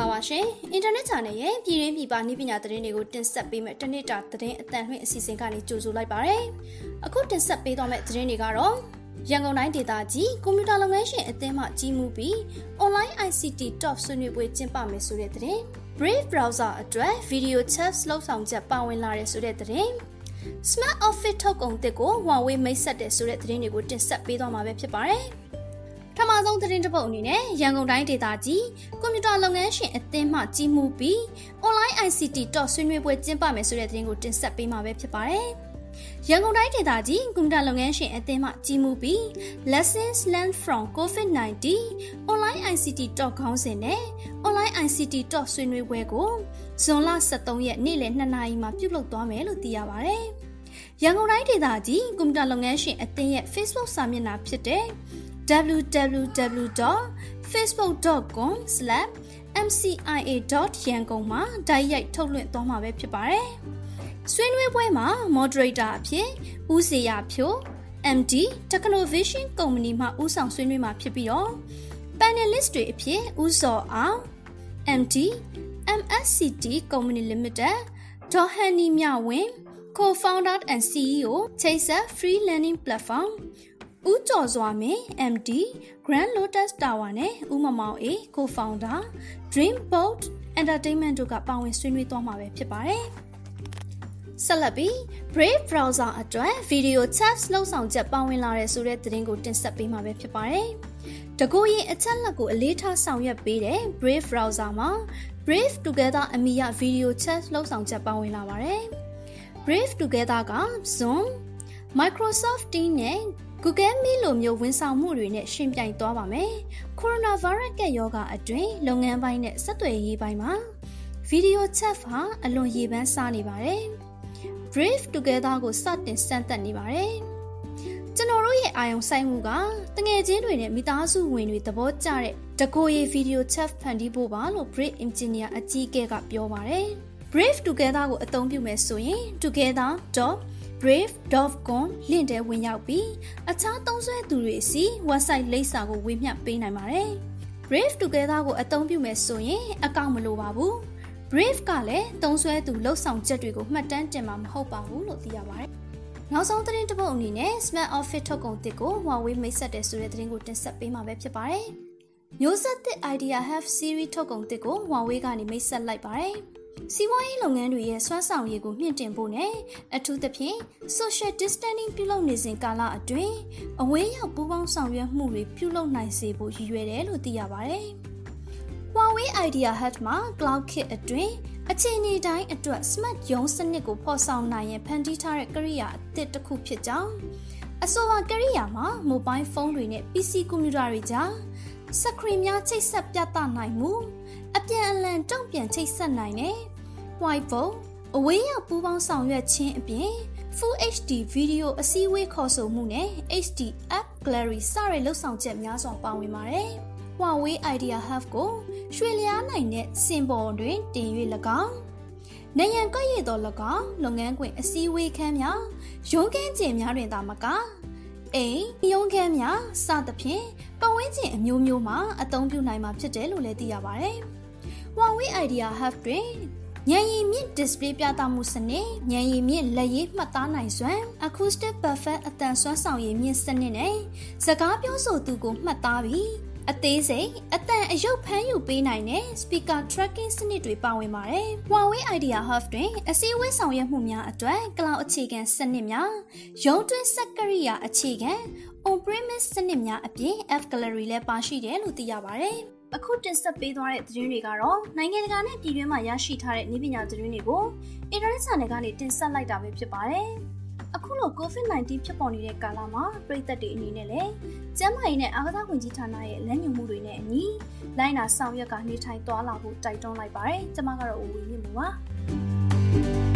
္ဂလာပါရှင်။ Internet Channel ရဲ့ပြည်ရင်းပြည်ပနည်းပညာသတင်းတွေကိုတင်ဆက်ပေးမယ့်တနေ့တာသတင်းအတန်လှည့်အစီအစဉ်ကနေကြိုဆိုလိုက်ပါရစေ။အခုတင်ဆက်ပေးသွားမယ့်သတင်းတွေကတော့ရန်ကုန်တိုင်းဒေသကြီးကွန်ပျူတာလုပ်ငန်းရှင်အသင်းမှကြီးမှုပြီး online ICT top ဆွေးနွေးပွဲကျင်းပမယ်ဆိုတဲ့သတင်း။ Brave browser အတွက် video chat လောက်ဆောင်ချက်ပါဝင်လာတဲ့ဆိုတဲ့သတင်း။ Smart Office ထုတ်ကုန်တစ်ကို Huawei မိတ်ဆက်တဲ့ဆိုတဲ့သတင်းတွေကိုတင်ဆက်ပေးသွားမှာပဲဖြစ်ပါတယ်။ ထမဆုံးသတင်းတစ်ပုဒ်အနေနဲ့ရန်ကုန်တိုင်းဒေသကြီးကွန်ပျူတာလုပ်ငန်းရှင်အသင်းမှကြီးမှုပြီး online ICT တော့ဆွေးနွေးပွဲကျင်းပမယ်ဆိုတဲ့သတင်းကိုတင်ဆက်ပေးမှာပဲဖြစ်ပါတယ်။ရန်ကုန်တိုင်းဒေသကြီးကွန်ပျူတာလုပ်ငန်းရှင်အသင်းမှကြီးမှုပြီး Lessons Learned from COVID-19 online ICT တော့ခေါင်းစဉ်နဲ့ online ICT တော့ဆွေးနွေးပွဲကိုဇွန်လ23ရက်နေ့လယ်2နာရီမှာပြုလုပ်သွားမယ်လို့သိရပါတယ်။ရန်ကုန်တိုင်းဒေသကြီးကွန်ပျူတာလုပ်ငန်းရှင်အသင်းရဲ့ Facebook စာမျက်နှာဖြစ်တဲ့ www.facebook.com/mcia.yangon မှာဓာတ်ရိုက်ထုတ်လွှင့်သွားမှာပဲဖြစ်ပါတယ်။ဆွေးနွေးပွဲမှာ moderator အဖြစ်ဦးစေရဖြို MD Technovision Company မှဦးဆောင်ဆွေးနွေးမှာဖြစ်ပြီးတော့ panelist တွေအဖြစ်ဦးစောအောင် MD MSCT Company Limited ဒေါ်ဟန်နီမြဝင်း Co-founder and CEO Chaser Free Learning Platform ဦးကျော်စွာမင်း MD Grand Lotus Tower နဲ့ဦးမမောင်အေ Co-founder Dreamboat Entertainment တို့ကပါဝင်ဆွေးနွေးသွားမှာပဲဖြစ်ပါတယ်။ဆက်လက်ပြီး Brave Browser အတွက် Video Chat လုံဆောင်ချက်ပါဝင်လာတဲ့ဆိုတဲ့သတင်းကိုတင်ဆက်ပေးမှာပဲဖြစ်ပါတယ်။တကူရင်အချက်လက်ကိုအလေးထားဆောင်ရွက်ပေးတဲ့ Brave Browser မှာ Brave Together အမီရ Video Chat လုံဆောင်ချက်ပါဝင်လာပါတယ်။ Brave Together က Zoom Microsoft Teams နဲ့ Google Meet လိုမျိုးဝန်ဆောင်မှုတွေနဲ့ရှင်ပြိုင်သွားပါမယ်။ Coronavirus ကပ်ရောဂါအတွင်းလုပ်ငန်းပိုင်းနဲ့ဆက်သွယ်ရေးပိုင်းမှာ Video Chat ဟာအလွန်ရေပန်းစားနေပါတယ်။ Brave Together ကိုစတင်စမ်းသပ်နေပါတယ်။ကျွန်တော်တို့ရဲ့အာယုံဆိုင်မှုကတငယ်ချင်းတွေနဲ့မိသားစုဝင်တွေသဘောကျတဲ့တကိုရီ Video Chat ဖန်တီးဖို့ပါလို့ Brave Engineer အကြီးအကဲကပြောပါတယ်။ Brave Together ကိုအသုံးပြုမယ်ဆိုရင် together. brave.com လင့်တဲဝင်ရောက်ပြီးအခြားသုံးစွဲသူတွေစီ website လိပ်စာကိုဝေမျှပေးနိုင်ပါတယ်။ Brave Together ကိုအသုံးပြုမယ်ဆိုရင်အကောင့်မလိုပါဘူး။ Brave ကလည်းသုံးစွဲသူလှုပ်ဆောင်ချက်တွေကိုမှတ်တမ်းတင်မှာမဟုတ်ပါဘူးလို့သိရပါတယ်။နောက်ဆုံးသတင်းတစ်ပုဒ်အနေနဲ့ Smart Office ထုတ်ကုန်တစ်ကို Huawei မိတ်ဆက်တယ်ဆိုတဲ့သတင်းကိုတင်ဆက်ပေးမှာပဲဖြစ်ပါတယ်။မျိုးဆက်သစ် Idea Have Series ထုတ်ကုန်တစ်ကို Huawei ကနေမိတ်ဆက်လိုက်ပါတယ်။ စီးပွားရေးလုပ်ငန်းတွေရဲ့စွမ်းဆောင်ရည်ကိုမြင့်တင်ဖို့နဲ့အထူးသဖြင့် social distancing ပြုလုပ်နေစဉ်ကာလအတွင်းအဝေးရောက်ပူးပေါင်းဆောင်ရွက်မှုတွေပြုလုပ်နိုင်စေဖို့ရည်ရွယ်တယ်လို့သိရပါတယ်။ Huawei Idea Hut မှာ Cloud Kit အတွင်းအခြေအနေတိုင်းအတွက် Smart ရုံးစနစ်ကိုဖော်ဆောင်နိုင်ရင်ဖန်တီးထားတဲ့ကိရိယာအသစ်တစ်ခုဖြစ်ကြောင်းအဆိုပါကိရိယာမှာ mobile phone တွေနဲ့ PC ကွန်ပျူတာတွေကြား စခရီများချိတ်ဆက်ပြသနိုင်မှုအပြန်အလှန်တုံ့ပြန်ချိတ်ဆက်နိုင်တဲ့ whiteboard အဝေးရောက်ပူးပေါင်းဆောင်ရွက်ခြင်းအပြင် Full HD Video အစည်းအဝေးခေါ်ဆိုမှုနဲ့ HD App Gallery စတဲ့လှုပ်ဆောင်ချက်များစွာပါဝင်ပါတယ်။ Huawei Idea Hub ကိုရွှေလျားနိုင်တဲ့စင်ပေါ်တွင်တင်၍၎င်းနေရန်ကရည်တော်၎င်းလုပ်ငန်းခွင်အစည်းအဝေးခန်းများရုံးခန်းကျင်များတွင်သာမကအိမ်ရုံးခန်းများစသဖြင့် ပတ်ဝန်းကျင်အမျိုးမျိုးမှာအသုံးပြုနိုင်မှာဖြစ်တယ်လို့လည်းသိရပါတယ်။ Huawei Idea Hub တွင်ညံရည်မြင့် display ပြသမှုစနစ်ညံရည်မြင့်လက်ရေးမှတ်သားနိုင်စွမ်း acoustic perfect အတန်ဆွမ်းဆောင်ရည်မြင့်စနစ်နဲ့စကားပြောဆိုသူကိုမှတ်သားပြီးအသေးစိတ်အတန်အယုတ်ဖမ်းယူပေးနိုင်တဲ့ speaker tracking စနစ်တွေပါဝင်ပါတယ်။ Huawei Idea Hub တွင်အစည်းအဝေးဆောင်ရွက်မှုများအတွက် cloud အခြေခံစနစ်များရုံးတွင်းစက်ကရိယာအခြေခံ on-premise စနစ်များအပြင် App Gallery လည်းပါရှိတယ်လို့သိရပါတယ်။အခုတင်ဆက်ပေးသွားတဲ့သတင်းတွေကတော့နိုင်ငံတကာနဲ့ပြည်တွင်းမှာရရှိထားတဲ့နည်းပညာသတင်းတွေကိုအင်တာနက် channel ကနေတင်ဆက်လိုက်တာပဲဖြစ်ပါတယ်။အခုလို COVID-19 ဖြစ်ပေါ်နေတဲ့ကာလမှာပြည်သက်တွေအနေနဲ့လည်းကျန်းမာရေးနဲ့အားကစားဝန်ကြီးဌာနရဲ့လမ်းညွှန်မှုတွေနဲ့အညီလိုင်းနာဆောင်ရွက်ကနေထိုင်သွားလာဖို့တိုက်တွန်းလိုက်ပါတယ်။ကျွန်မကတော့ဦးဝင်းမြင့်ပါ